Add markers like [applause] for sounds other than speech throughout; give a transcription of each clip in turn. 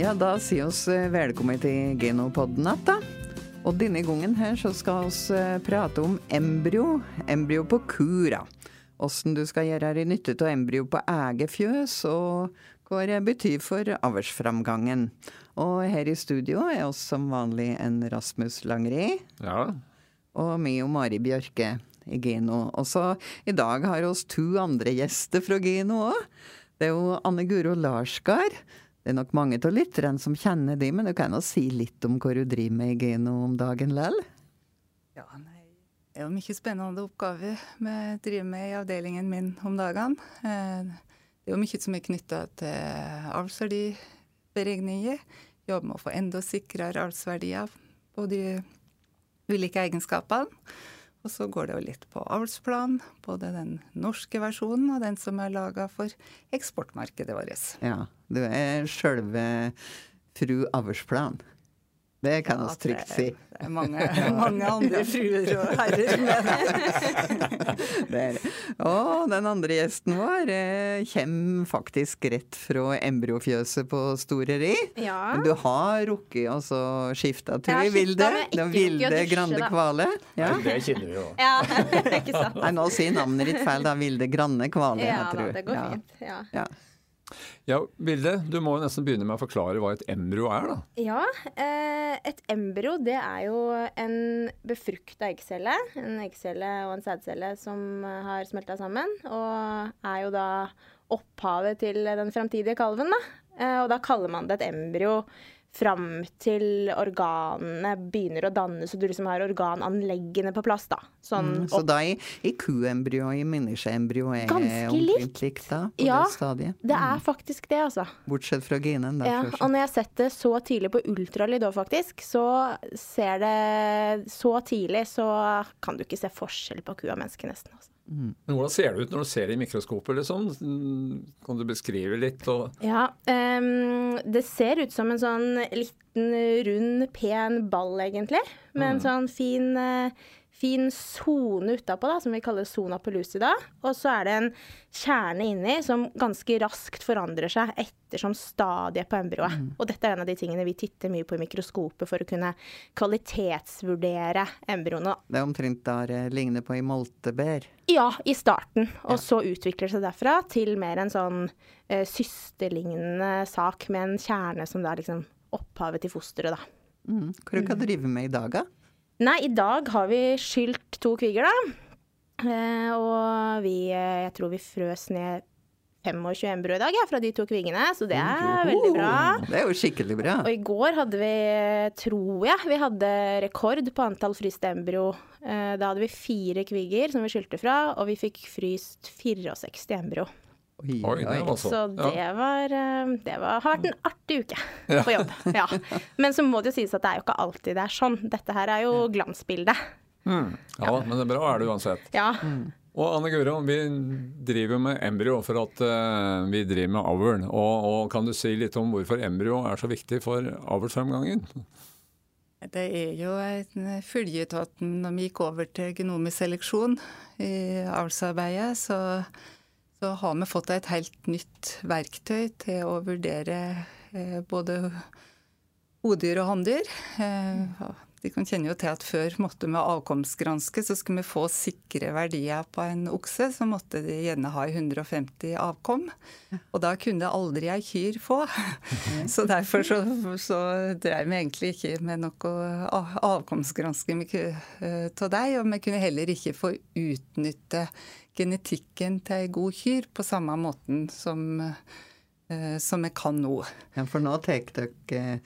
Ja, da sier oss eh, velkommen til Genopodden igjen, da. Og denne gangen her så skal vi eh, prate om embryo. Embryo på kura. Åssen du skal gjøre deg nytte av embryo på eget fjøs, og hva det betyr for avlsframgangen. Og her i studio er oss som vanlig en Rasmus Langri. Ja. Og meg og Mari Bjørke i Geno. Og så i dag har vi to andre gjester fra Geno òg. Det er jo Anne Guro Larsgard. Det er nok mange av lytterne som kjenner de, men du kan jo si litt om hva du driver med i Geno om dagen lell? Ja, nei, det er jo mye spennende oppgaver vi driver med i avdelingen min om dagene. Eh, det er jo mye som er knytta til avlsverdiberegninger. Jobber med å få enda sikrere avlsverdier på de ulike egenskapene. Og så går det jo litt på avlsplan, både den norske versjonen og den som er laga for eksportmarkedet vårt. Ja, du er sjølve fru Avlsplan. Det kan vi Ja, trygt si. er- Det er mange, mange andre fruer og herrer med Det [laughs] er. Og den andre gjesten vår eh, kommer faktisk rett fra embryofjøset på Storeri. Ja. Men du har rukket å skifte har Vilde. Den Vilde dusje, Grande da. Kvale. Ja. Det kjenner vi jo. [laughs] Ja, ikke sant? Nei, nå sier navnet ditt feil, da. Vilde Grande Kvale, Ja jeg da, det går ja. fint. Ja. Ja. Ja, Vilde, du må nesten begynne med å forklare hva et embryo er, da. Ja, eh, et embryo det er jo en befrukta eggcelle. En eggcelle og en sædcelle som har smelta sammen. Og er jo da opphavet til den framtidige kalven, da. Eh, og da kaller man det et embryo fram til organene begynner å danne, så du liksom har organanleggene på plass, da. Sånn Mm, så da i, i kuembryo og i menneskeembryo er omtrent likt. da, på Ja, det stadiet? Det er faktisk det, altså. Bortsett fra genen. Ja, og når jeg har sett det så tidlig på ultralyd òg, faktisk, så ser det Så tidlig så kan du ikke se forskjell på ku og menneske, nesten. Altså. Men hvordan ser det ut når du ser det i mikroskopet, liksom? Mm, Kan du beskrive litt? Ja, um, det ser ut som en sånn liten, rund, pen ball, egentlig. Med en sånn fin eh, Fin sone utapå, da, som vi kaller sona pellucida. Og så er det en kjerne inni som ganske raskt forandrer seg ettersom stadiet på embryoet. Og dette er en av de tingene vi titter mye på i mikroskopet for å kunne kvalitetsvurdere embryoene. Det er omtrent der det ligner på i moltebær. Ja, i starten. Og så utvikler det seg derfra til mer en sånn eh, systerlignende sak med en kjerne som da er liksom opphavet til fosteret, da. Mm. Hva du kan drive med i dag, da? Nei, i dag har vi skylt to kviger, da. Eh, og vi eh, Jeg tror vi frøs ned 25 embryo i dag, ja, fra de to kvigene, så det er veldig bra. Det er jo skikkelig bra. Og i går hadde vi, tror jeg, vi hadde rekord på antall fryste embryo. Eh, Da hadde vi fire kviger som vi skylte fra, og vi fikk fryst 64 embryo. Oi, Oi, det Så sånn. det var, eh, det var har vært en artig uke på jobb. Ja. Men så må det jo sies at det er jo ikke alltid det er sånn. Dette her er jo glansbildet. Mm. Ja, men det er bra er det uansett. Ja. Og Anne Guro, vi driver med embryo for at uh, vi driver med avl. Og, og kan du si litt om hvorfor embryo er så viktig for avlsfremgangen? Det er jo en følge av at når vi gikk over til genomisk seleksjon i avlsarbeidet, så, så har vi fått et helt nytt verktøy til å vurdere eh, både hodyr og hanndyr. Eh, de kan kjenne jo til at før måtte vi avkomstgranske, så skulle vi få sikre verdier på en okse, så måtte de gjerne ha 150 avkom. Og da kunne aldri ei kyr få. Så derfor så, så drev vi egentlig ikke med noe avkomstgranske avkomstgransking av deg, og vi kunne heller ikke få utnytte genetikken til ei god kyr på samme måten som, eh, som vi kan nå. Ja, for nå tar dere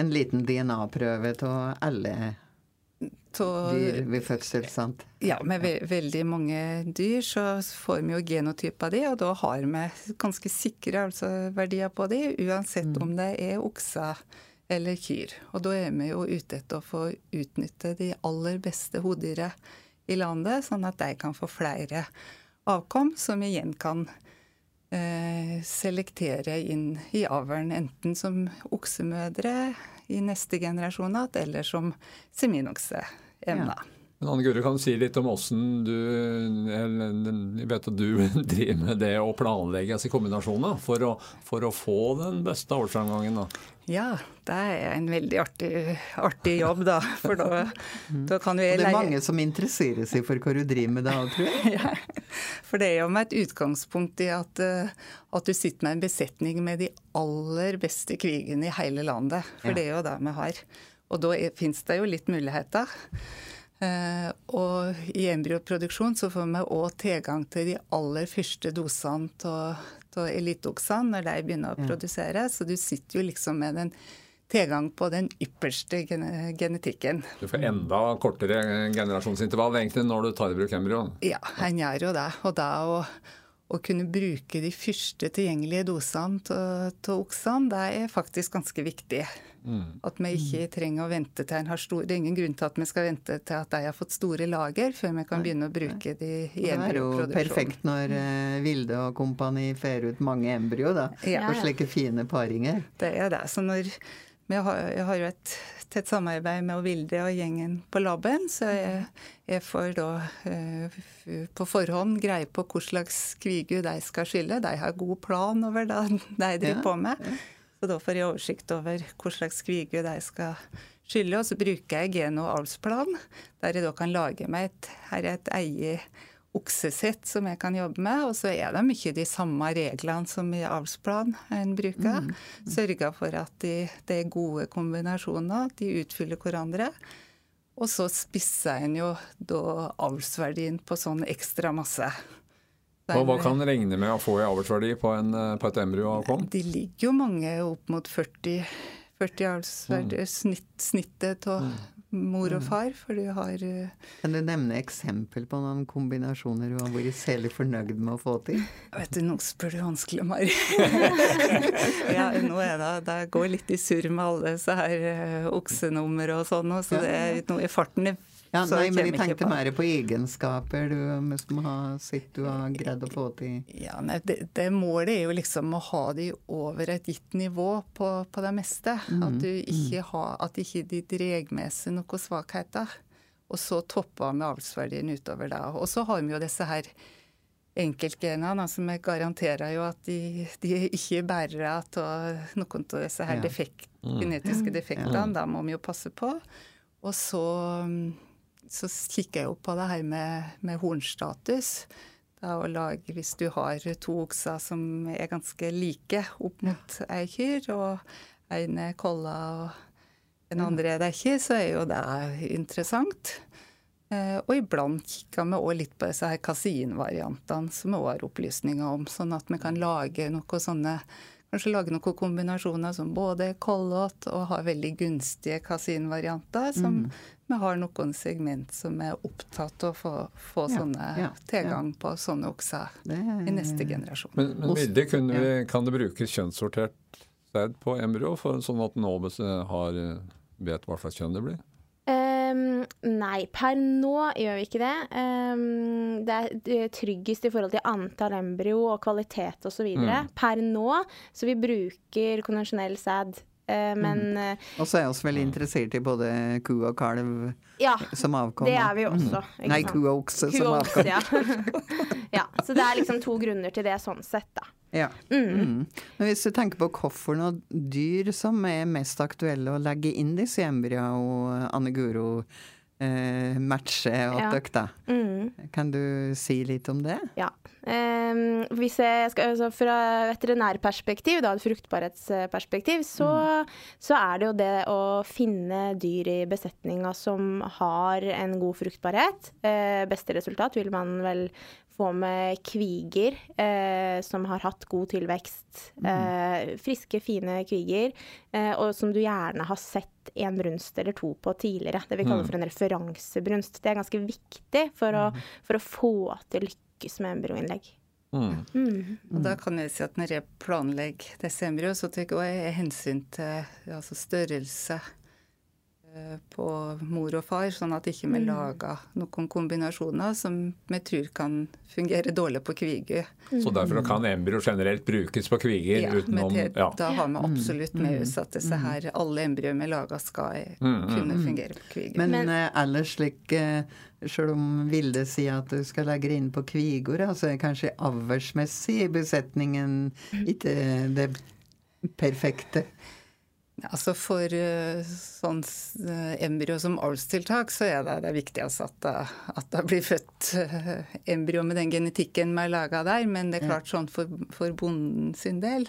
en liten DNA-prøve av alle dyr ved fødsel, sant? Ja, med ve veldig mange dyr så får vi jo genotyp av de, og da har vi ganske sikre altså, verdier på de, uansett om det er okser eller kyr. Og da er vi jo ute etter å få utnytte de aller beste hodyra i landet, sånn at de kan få flere avkom, som igjen kan eh, selektere inn i avlen, enten som oksemødre i neste generasjon eller som seminokseemna. Ja. Men Anne Guro, kan du si litt om åssen du eller, vet at du [laughs] driver med det å planlegge altså kombinasjoner for å, for å få den beste avlsframgangen. Ja, det er en veldig artig, artig jobb, da. For da, da kan vi Og det er mange som interesserer seg for hva du driver med da, tror jeg. [laughs] ja, for det er jo med et utgangspunkt i at, eh, at, du sitter med en besetning med de aller beste krigene i hele landet. For ja. det er jo det vi har. Og da finnes det jo litt muligheter. Uh, og i embryoproduksjon så får vi òg tilgang til de aller første dosene av eliteoksene når de begynner å produsere. Så du sitter jo liksom med den tilgang på den ypperste gen genetikken. Du får enda kortere generasjonsintervall egentlig når du tar i bruk embryo? Ja, en gjør jo det. Og da å, å kunne bruke de første tilgjengelige dosene av oksene, det er faktisk ganske viktig. Mm. At vi ikke trenger å vente til en har stor Det er ingen grunn til at vi skal vente til at de har fått store lager, før vi kan begynne å bruke de i embryoproduksjon. Det er jo perfekt når uh, Vilde og kompani fer ut mange embryo, da. Ja. For slike fine paringer. Det er det. Så når vi har, jeg har jo et tett samarbeid med Vilde og gjengen på laben, så jeg, jeg får da uh, på forhånd greie på hva slags kvigu de skal skylle. De har god plan over det de driver ja. på med. Så da får jeg oversikt over hva slags kvigud jeg skal skylle. Og så bruker jeg geno- avlsplan, der jeg da kan lage meg et, her er et eget oksesett som jeg kan jobbe med. Og så er det mye de samme reglene som i avlsplan en bruker. Mm. Sørger for at de, det er gode kombinasjoner, de utfyller hverandre. Og så spisser en jo da avlsverdien på sånn ekstra masse. Og hva kan regne med å få i avlsverdi på, på, et embryo av kom? De ligger jo mange opp mot 40, 40 avlsverdi, mm. snitt, snittet av mm. mor og mm. far. For du har uh, Kan du nevne eksempel på noen kombinasjoner du har vært særlig fornøyd med å få til? [laughs] Vet du, nå spør du vanskelig, Mari. [laughs] ja, nå er det, det går litt i surr med alle disse her uh, oksenummer og sånn, så det er noe i farten ja, nei, men jeg tenkte mer på egenskaper du som har sett du har greid å få til. Ja, nei, det, det, målet er jo liksom å ha de over et gitt nivå på, på det meste. Mm, at, du ikke mm. har, at ikke de drar med seg noen svakheter. Og så topper vi avlsverdien utover det. Og så har vi jo disse her enkeltgenene som altså, garanterer jo at de, de ikke er bærere av noen av disse her defekt, mm. genetiske defektene. Ja. Da må vi jo passe på. Og så så kikker jeg jo på det her med, med hornstatus. Lage, hvis du har to okser som er ganske like opp mot ei kyr, og en er kolla og den andre er det ikke, så er jo det interessant. Eh, og iblant kikker vi òg litt på disse her kasinvariantene som vi òg har opplysninger om, sånn at vi kan lage noe sånne Kanskje lage noen kombinasjoner som både er kollåt og har veldig gunstige kasinvarianter, som mm vi har noen segment som er opptatt av å få, få ja, sånne, ja, tilgang ja. på sånne okser i neste generasjon. Men, men Vilde, vi, kan det brukes kjønnssortert sæd på embryo, for, sånn at NOBES har, vet hva slags kjønn det blir? Nei, per nå gjør vi ikke det. Um, det er tryggest i forhold til antall embryo og kvalitet osv. Mm. Per nå, så vi bruker konvensjonell sæd Uh, men mm. Eh, og så er vi veldig interessert i både ku og kalv ja, som avkom. Det er vi også. Mm. Nei, ku og okse som avkom. Ja. [laughs] ja. Så det er liksom to grunner til det sånn sett, da. Ja. Mm. Mm. Men hvis du tenker på hvorfor noen dyr som er mest aktuelle å legge inn disse embryoene og Anne Guro eh, matche og ja. dere, mm. Kan du si litt om det? Ja. Um, hvis jeg skal, altså fra veterinærperspektiv, da, et fruktbarhetsperspektiv, så, mm. så, er det jo det å finne dyr i besetninga som har en god fruktbarhet. Uh, beste resultat vil man vel få med kviger eh, som har hatt god tilvekst. Eh, friske, fine kviger, og som du gjerne har sett en brunst eller to på tidligere. Det vi kaller mm. for en referansebrunst. Det er ganske viktig for å, mm. for å få til lykkes med embryoinnlegg. Mm. Mm. Og da kan jeg si at Når jeg planlegger disse embryoene, så tar jeg hensyn til altså størrelse eh, på mor og far, sånn at ikke vi mm. lager noen kombinasjoner som vi tror kan fungere dårlig på kviger. Mm. Så derfor kan embryo generelt brukes på kviger? Ja, utenom, det, ja. da har vi absolutt med oss at disse her, alle embryoer vi lager skal kunne fungere på kviger. Men, Men ellers slik Selv om Vilde sier at du skal legge det inn på kvigor, så er kanskje avlsmessig i besetningen ikke det perfekte. Altså For uh, sånn uh, embryo som avlstiltak, så er det, det viktigste at det, at det blir født uh, embryo med den genetikken vi har laga der. Men det er klart sånn for, for bonden sin del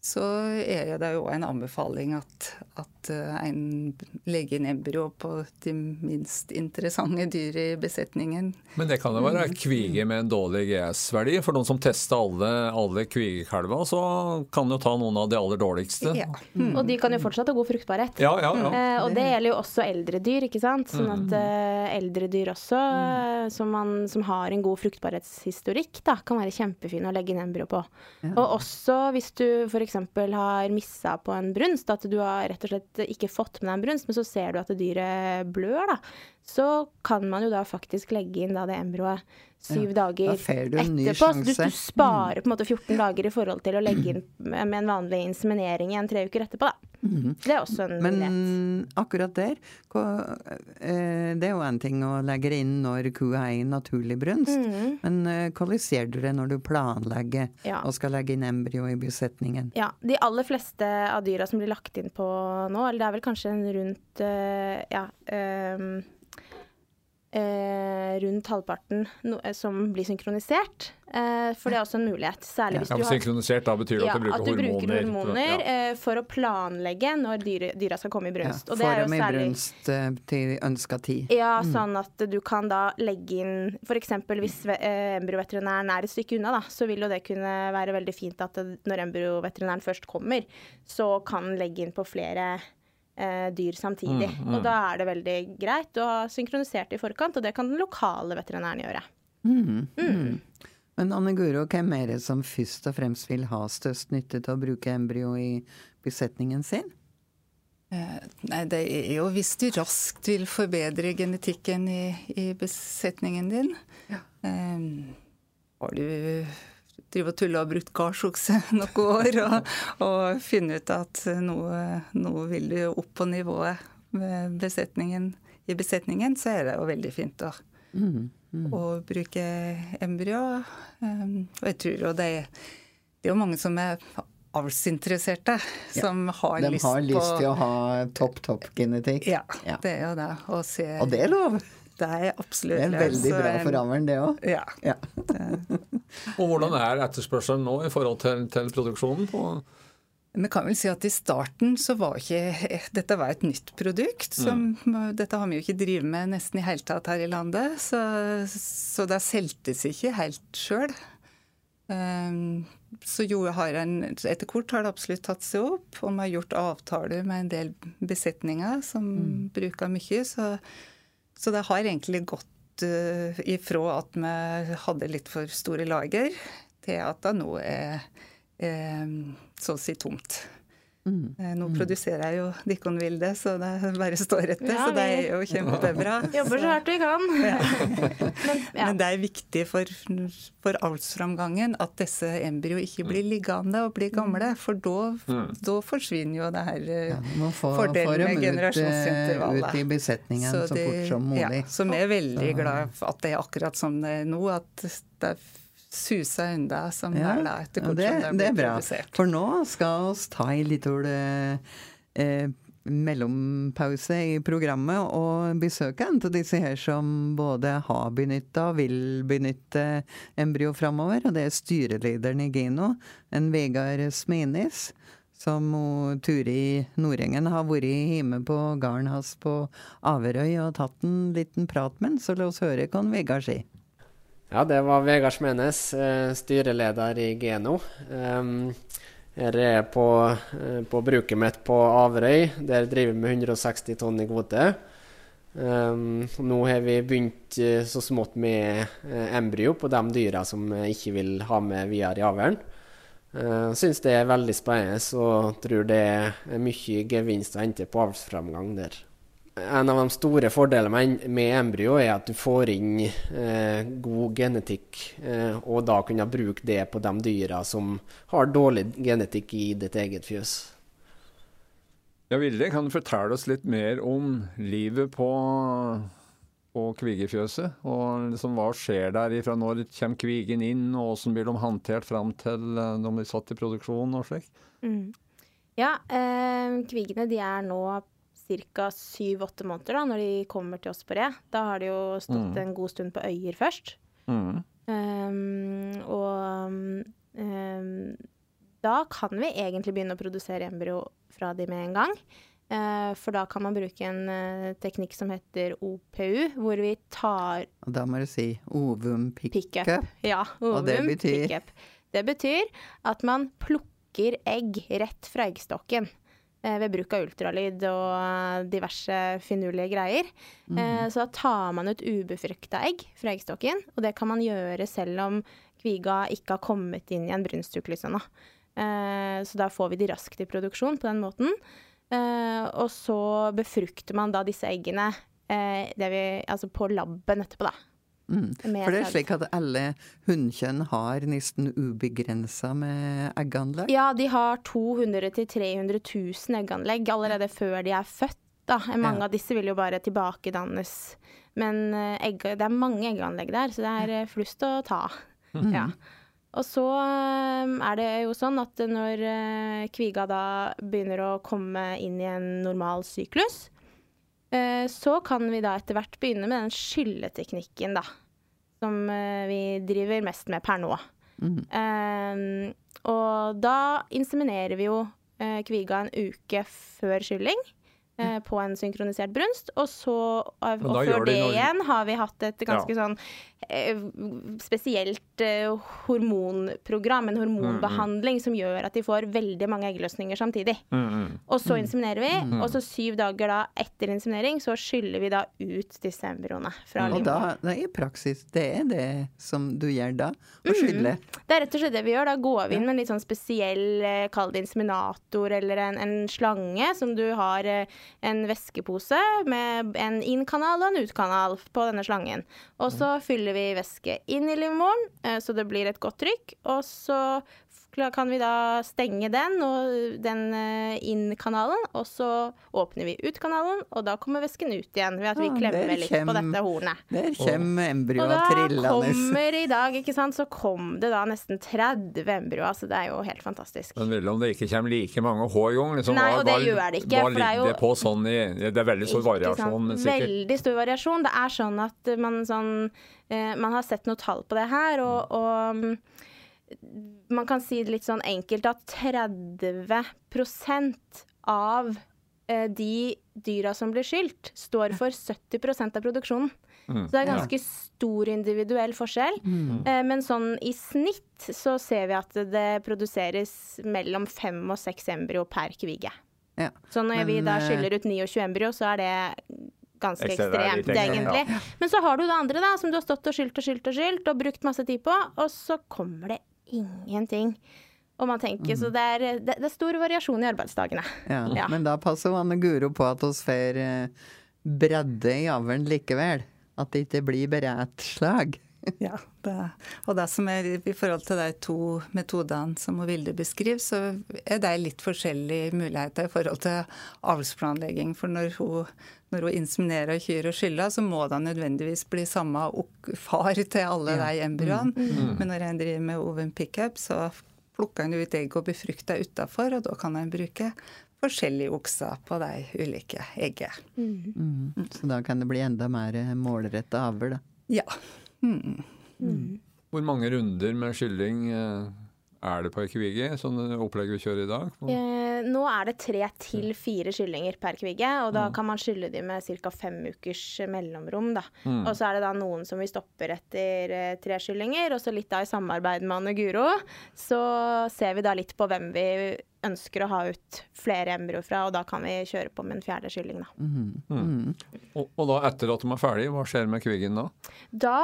så er det jo en anbefaling at, at eh, en legger inn embryo på de minst interessante dyr i besetningen. Men det kan jo være mm. kvige med en dårlig GS-verdi. For noen som tester alle, alle kvigekalver, så kan jo ta noen av de aller dårligste. Ja. Mm. Og de kan jo fortsatt ha god fruktbarhet. Ja, ja, ja. Eh, og det gjelder jo også eldre dyr, ikke sant. Sånn at eh, eldre dyr også, eh, som, man, som, har en god fruktbarhetshistorikk, da, kan være kjempefine å legge inn embryo på. Og også hvis du f.eks f.eks. har missa på en brunst, at du har rett og slett ikke fått med deg en brunst, men så ser du at dyret blør, da, så kan man jo da faktisk legge inn da det embryoet syv ja, dager etterpå. Så du, du, sparer på en måte 14 dager i forhold til å legge inn med en vanlig inseminering igjen tre uker etterpå, da. Mm. Det er også en Men mulighet. akkurat der, eh, det er jo en ting å legge inn når kua er i naturlig brunst. Mm. Men eh, hvordan ser du det når du planlegger ja. og skal legge inn embryo i besetningen? Ja, De aller fleste av dyra som blir lagt inn på nå, eller det er vel kanskje en rundt eh, ja, um eh, rundt halvparten no, eh, som blir synkronisert. Eh, for det er også en mulighet. Særlig hvis ja, du har Synkronisert, da betyr det ja, at du bruker at du hormoner? Bruker hormoner ja. eh, for å planlegge når dyre, dyra skal komme i brunst. Ja, Får dem i brunst eh, til ønska tid. Ja, mm. sånn at du kan da legge inn F.eks. hvis eh, embryoveterinæren er et stykke unna, da, så vil jo det kunne være veldig fint at det, når embryoveterinæren først kommer, så kan legge inn på flere eh, dyr samtidig. Mm, mm. Og da er det veldig greit å ha synkronisert i forkant, og det kan den lokale veterinæren gjøre. Mm, mm. Men Anne Guro, hvem er det som først og fremst vil ha størst nytte til å bruke embryo i besetningen sin? Eh, nei, det er jo hvis du raskt vil forbedre genetikken i, i besetningen din. Ja. Um, har du drive og tulle og brukt gardsokse [laughs] noen år og, og, finne ut at noe, vil du opp på nivået med besetningen, i besetningen, så er det jo veldig fint å, mm, mm. å bruke embryo. Um, og jeg tror jo det, det er jo mange som er avlsinteresserte, ja, som har lyst på De har lyst til å ha topp, topp genetikk. Ja, ja, det er jo det. Og, se, og det er lov. Det er absolutt Det er veldig bra for avlen, det òg. Ja. ja. [laughs] og hvordan er etterspørselen nå i forhold til, til produksjonen? på vi kan vel si at I starten så var ikke [laughs] dette var et nytt produkt. Som, mm. [laughs] Dette har vi jo ikke drevet med nesten i hele tatt her i landet. Så, så det solgtes ikke helt sjøl. Um, så jo, en, etter kort har det absolutt tatt seg opp. Og vi har gjort avtaler med en del besetninger som mm. bruker mye. Så så det har egentlig gått uh, ifra at vi hadde litt for store lager, til at det nå er uh, så å si tomt. Mm. Eh, nå mm. produserer jeg jo Dikon Vilde, så det [laughs] bare står etter. Ja, så det er jo kjempebra. [laughs] Jobber så hardt vi kan. [laughs] Ja. Men, ja. Men, det er viktig for, for avlsframgangen at disse embryo ikke blir liggende og blir gamle. For da, mm. forsvinner jo det her ja, få, fordelen med generasjonsintervallet. Ut i besetningen så, de, så fort som mulig. Ja, så vi er veldig glad for at det er akkurat som det er nå. at det er susa unna som ja, er da etter hvert ja, det, det er blir produsert. For nå skal vi ta en liten eh, mellompause i programmet og besøke en av disse her som både har benytta og vil benytte embryo framover. Og det er styrelederen i Gino, en Vegard Smenis. Som Turi Nordengen har vært hjemme på gården hans på Averøy og tatt en liten prat med, så la oss høre hva Vegard sier. Ja, det var Vegard Smenes, eh, styreleder i Geno. Her er jeg på, eh, på bruket mitt på Averøy. Der driver vi med 160 tonn i kvote. Um, nå har vi begynt uh, så smått med embryo på de dyra som jeg ikke vil ha med videre i avlen. Uh, Syns det er veldig spennende og tror det er mye gevinst å hente på avlsframgang der. En av de store fordelene med embryo er at du får inn eh, god genetikk, eh, og da kunne bruke det på de dyra som har dårlig genetikk i ditt eget fjøs. Ja, Vilde, kan du fortelle oss litt mer om livet på på kvigefjøset. Og liksom, hva skjer der ifra når kommer kvigen inn, og hvordan blir de håndtert fram til eh, de blir satt i produksjon og slik? Mm. Ja, eh, kvigene de er nå ca. syv-åtte måneder da, når de kommer til oss på re. Da har de jo stått Mm. en god stund på øyer først. Mm. Um, og um, da kan vi egentlig begynne å produsere embryo fra de med en gang. Uh, for da kan man bruke en uh, teknikk som heter OPU, hvor vi tar Og da må du si ovum pickup. Pick Ja, Og det ovum betyr? pickup. Det betyr at man plukker egg rett fra eggstokken. Eh, Ved bruk av ultralyd og diverse finurlige greier. Mm. Så da tar man ut ubefrukta egg fra eggstokken, og det kan man gjøre selv om kviga ikke har kommet inn i en brunstsyklus ennå. Eh, Så da får vi de raskt i produksjon på den måten. Eh, Og så befrukter man da disse eggene eh, det vi, altså på laben etterpå, da. Mm. For det er slik at alle hunnkjønn har nesten ubegrensa med egganlegg? Ja, de har 200 000-300 000 egganlegg allerede før de er født. Da. Mange Ja. av disse vil jo bare tilbakedannes. Men eh, egg, det er mange egganlegg der, så det er eh, flust å ta. Mm. Ja. Og så eh, er det jo sånn at når kviga da begynner å komme inn i en normal syklus, så kan vi da etter hvert begynne med den skylleteknikken, da. Som eh, vi driver mest med per nå. Mm. Um, og da inseminerer vi jo uh, kviga en uke før skylling. eh, På en synkronisert brunst. Og, så, og, før det noe- igjen har vi hatt et ganske Ja. sånn eh, spesielt eh, hormonprogram, en hormonbehandling som gjør at de får veldig mange eggløsninger samtidig. Mm, mm. Og så inseminerer vi, og så syv dager da etter inseminering så skyller vi da ut disse embryoene fra Og livmor. da, i praksis, det er det som du gjør da? Å skylle? Det er rett og slett det vi gjør. Da går vi inn med en litt sånn spesiell, eh, kall det inseminator eller en, en slange, som du har eh, en væskepose med en inn-kanal og en ut-kanal på denne slangen. Og så fyller vi væske inn i livmoren, eh, så det blir et godt trykk. Og så kan vi da stenge den og den eh, inn-kanalen, og så åpner vi ut-kanalen, og da kommer væsken ut igjen ved at vi Ah, klemmer litt litt på dette hornet. Der kommer Og da kommer i dag, ikke sant, så kom det da nesten 30 embryoer. Så det er jo helt fantastisk. Men vel om det ikke kommer like mange hver gang? Liksom, Nei, hva- og det gjør det ikke, Hva for det er ligger jo- det på sånn i Det er veldig stor variasjon, sikkert Veldig stor variasjon. Det er sånn at man sånn eh, Man har sett noe tall på det her, og, og man kan si det litt sånn enkelt at 30% av eh, de dyra som blir skylt, står for 70% av produksjonen. Mm. Så det er ganske stor individuell forskjell. Eh, men sånn i snitt så ser vi at det produseres mellom fem og seks embryo per kvige. Ja. Så når vi Men, da eh, skyller ut 29 embryo, så er det ganske ekstremt, det egentlig. Ja. Men så har du det andre, da, som du har stått og skylt og skylt og skylt og brukt masse tid på, og så kommer det ingenting. Og man tenker, Så det er, det, det er stor variasjon i arbeidsdagene. Ja, Ja. Men da passer Anne Guro på at oss får eh, bredde i avlen likevel. At det ikke blir bare ett slag. [laughs] Ja, det, og det som er i forhold til de to metodene som Vilde beskriver, så er det litt forskjellige muligheter i forhold til avlsplanlegging. For når hun, når hun inseminerer kyr og skyller, så må det nødvendigvis bli samme far til alle de embryoene. Men når en driver med oven pickup, så plukker en ut egg og befrukter utafor, og da kan en bruke forskjellige okser på de ulike eggene. Mm. Så da kan det bli enda mer målretta avl, da. Ja. Mm. Hvor mange runder med kylling eh, er det på kvigge, sånn opplegg vi kjører i dag? Eh, nå er det tre til fire kyllinger per kvigge, og Mm. da kan man skylle de med ca. fem ukers mellomrom. Da. Mm. Og så er det da noen som vi stopper etter eh, tre kyllinger, og så litt da i samarbeid med Anne Guro, så ser vi da litt på hvem vi ønsker å ha ut flere embryo fra, og da kan vi kjøre på med en fjerde kylling, da. Mm. Mm. Og, og da etter at de er ferdige, hva skjer med kviggen da? Da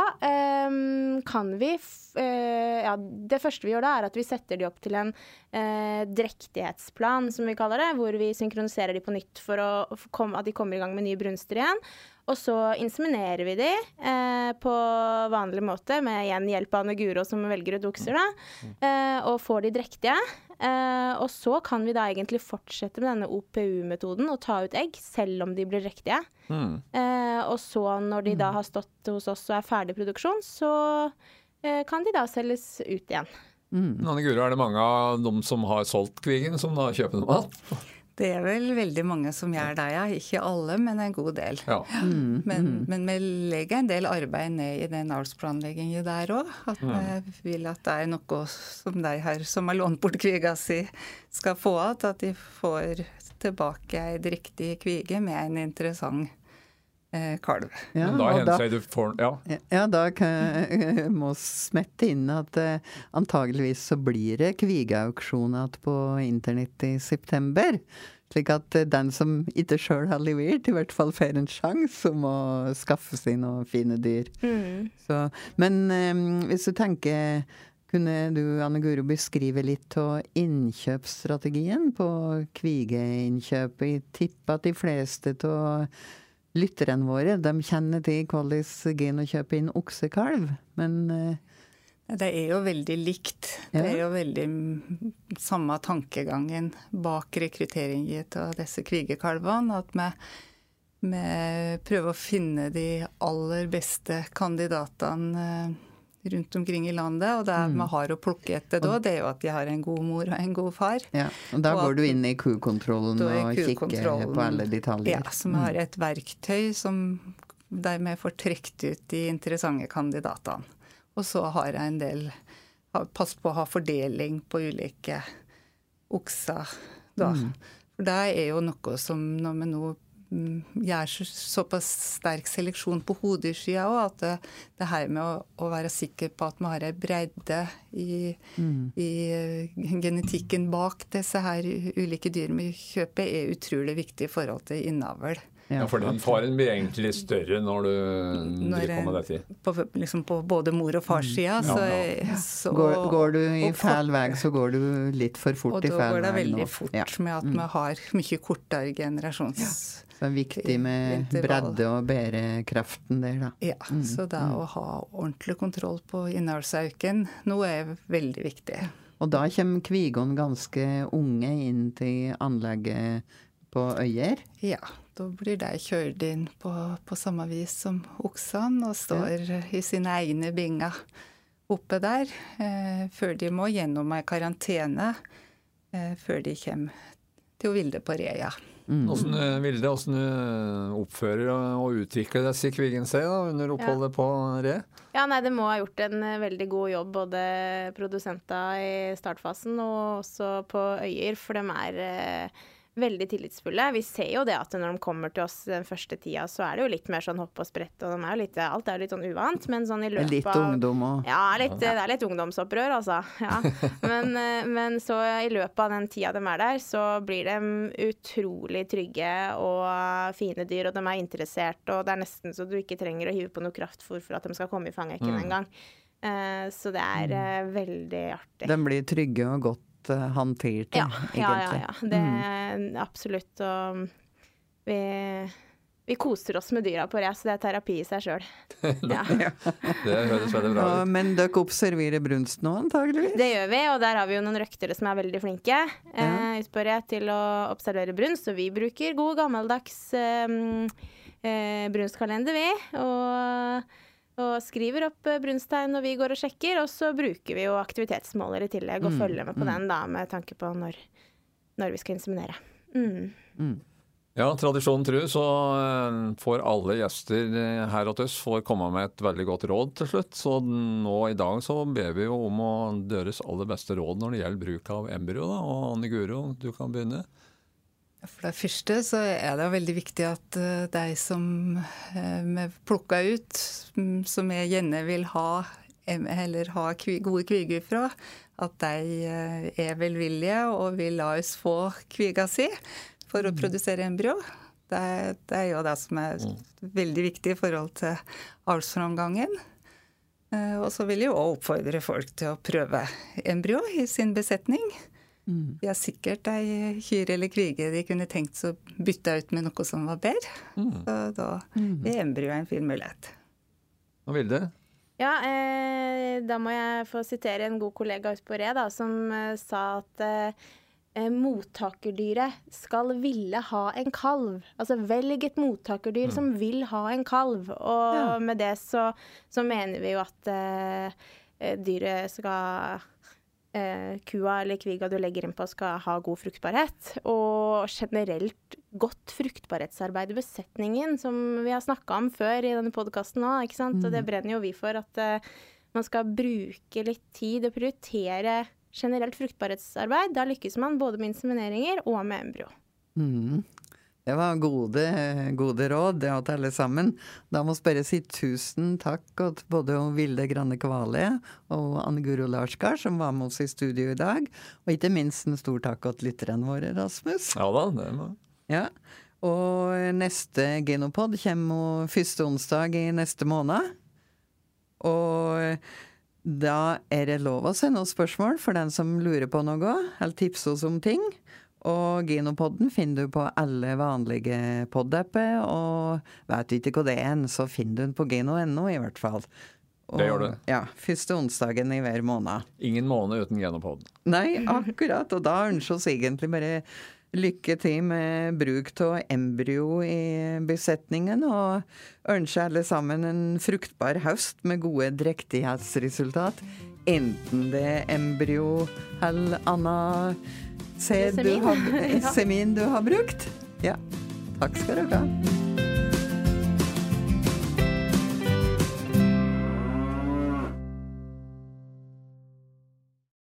um, kan vi f eh, Ja, det første vi gjør da, er at vi setter de opp til en uh, drektighetsplan, som vi kaller det, hvor vi synkroniserer de på nytt for å for kom, at de kommer i gang med nye brunster igjen. Og så inseminerer vi de eh, på vanlig måte, med igjen hjelp av Anne Guro som velger ut okser, da, eh, og får de drektige. Eh, og så kan vi da egentlig fortsette med denne OPU-metoden og ta ut egg, selv om de blir drektige. Mm. Eh, og så når de da har stått hos oss og er ferdig produksjon, så eh, kan de da selges ut igjen. Anne Guro, er det mange av dem som har solgt kvigen, som da kjøper dem igjen? Det er vel veldig mange som gjør det, ja. Ikke alle, men en god del. Ja. Men, men vi legger en del arbeid ned i den avlsplanleggingen der òg. At vi vil at det er noe som de her som har lånt bort kviga si, skal få igjen. At de får tilbake ei riktig kvige med en interessant kalv. Ja, Men da hender du får Ja. Ja, da kan jeg må smette inn at eh, antageligvis så blir det kvigeauksjon igjen på internett i september. Slik at eh, den som ikke sjøl har levert, i hvert fall får en sjanse om å skaffe seg noen fine dyr. Så, men eh, hvis du tenker kunne du, Anne Guro, beskrive litt av innkjøpsstrategien på kvigeinnkjøp? Jeg tipper at de fleste av lytterne våre de kjenner til hvordan Gino kjøper inn oksekalv, men eh, Det er jo veldig likt. Ja. Det er jo veldig mm, samme tankegangen bak rekrutteringen av disse kvigekalvene. At vi, vi prøver å finne de aller beste kandidatene eh, rundt omkring i landet. Og det vi har å plukke etter da, det er jo at de har en god mor og en god far. ja. Og da Og går at- du inn i kukontrollen og kikker på alle detaljer. Ja, som har et verktøy som dermed får trukket ut de interessante kandidatene. Og så har jeg en del Pass på å ha fordeling på ulike okser, da. For det er jo noe som når vi nå mm, gjør så, såpass sterk seleksjon på hodeskia òg, at det, det her med å, å være sikker på at vi har ei bredde i, i eh, genetikken bak disse her ulike dyrene vi kjøper, er utrolig viktig i forhold til innavl. ja, for den faren blir egentlig større når du driver på med dette. På, liksom på både mor- og farssida. Så, så, Går, går du i feil vei, så går du litt for fort i fæl vei. Og da går det veldig fort Ja. med at vi har mye kortere generasjons... Så det er viktig med Intervall. bredde og bærekraften der, da. Ja, så da å ha ordentlig kontroll på innavlsauken noe er veldig viktig. Og da kommer kvigene ganske unge inn til anlegget på Øyer. Ja, da blir de kjørt inn på, på samme vis som oksene og står i sine egne binger oppe der, eh, før de må gjennom ei karantene eh, før de kommer til Vilde på Reia. Åssen mm. Vilde, åssen du oppfører og- utvikler deg, sier kvigene seg da, under oppholdet på Re? Ja, nei, det må ha gjort en eh, veldig god jobb, både produsenter i startfasen og også på Øyer, for de er eh, veldig tillitsfulle. Vi ser jo det at når de kommer til oss den første tida, så er det jo litt mer sånn hopp og sprett, og de er jo litt, alt er jo litt sånn uvant, men sånn i løpet av Litt ungdom og ja, litt, det er litt ungdomsopprør, altså. Ja. Men, eh, men så i løpet av den tida de er der, så blir de utrolig trygge og fine dyr, og de er interessert, og det er nesten så du ikke trenger å hive på noe kraftfôr for at de skal komme i fangekken en gang. Eh, Så det er eh, veldig artig. de blir trygge og godt eh, til, Ja, ja, ja. egentlig. ja. Det er absolutt. Og vi, vi koser oss med dyra på Re, så det er terapi i seg sjøl. [laughs] Ja. Det høres veldig bra ut. men dere observerer brunst nå, antageligvis? Det gjør vi, og der har vi jo noen røktere som er veldig flinke eh, jeg, til å observere brunst. Og vi bruker god gammeldags eh, eh, brunstkalender, vi. Og, og skriver opp eh, brunsttegn når vi går og sjekker. Og så bruker vi jo aktivitetsmåler i tillegg, og følger med på den da, med tanke på når, når vi skal inseminere. Mm. Ja, tradisjonen tru, så eh, får alle gjester eh, her hos oss får komme med et veldig godt råd til slutt. Så nå i dag så ber vi jo om å deres aller beste råd når det gjelder bruk av embryo. Da. Og Anne Guro, du kan begynne. For det første så er det veldig viktig at eh, de som eh, vi plukker ut, mm, som jeg gjerne vil ha em- eller ha gode kviger fra, at de eh, er velvillige og vil la oss få kviga si for å produsere embryo. Det, det er jo det som er veldig viktig i forhold til artsframgangen. Og så vil jeg jo oppfordre folk til å prøve embryo i sin besetning. Mm. De har sikkert ei kyr eller kvige de kunne tenkt seg å bytte ut med noe som var bedre. Mm. Så da er embryo en fin mulighet. Og Vilde? Ja, eh, da må jeg få sitere en god kollega ute på Re, da, som eh, sa at eh, eh, mottakerdyret skal ville ha en kalv. Altså velg et mottakerdyr mm. som vil ha en kalv. Og ja. med det så, så, mener vi jo at eh, eh dyret skal eh, kua eller kviga du legger inn på skal ha god fruktbarhet. Og generelt godt fruktbarhetsarbeid i besetningen, som vi har snakka om før i denne podkasten òg. Mm. Og det mm. brenner jo vi for. At eh, man skal bruke litt tid og prioritere generelt fruktbarhetsarbeid. Da lykkes man både med insemineringer og med embryo. Mm. Det var gode, gode råd det til alle sammen. Da må jeg bare si tusen takk til både Vilde Granne Kvale og Anne Guro Larsgaard som var med oss i studio i dag. Og ikke minst en stor takk til lytterne våre, Rasmus. Ja da, det må ja. Og neste Genopod kommer første onsdag i neste måned. Og da er det lov å sende oss spørsmål for den som lurer på noe, eller tipse oss om ting. Og Ginopodden finner du på alle vanlige podapper, og vet du ikke hva det er, så finner du den på gino.no i hvert fall. Og, det gjør du. Ja, Første onsdagen i hver måned. Ingen måned uten Genopod. Nei, akkurat. Og da ønsker vi egentlig bare lykke til med bruk av embryo i besetningen, og ønsker alle sammen en fruktbar høst med gode drektighetsresultat. Enten det er embryo eller annet Se, du har, [laughs] semin du har brukt. Ja. Takk skal du ha.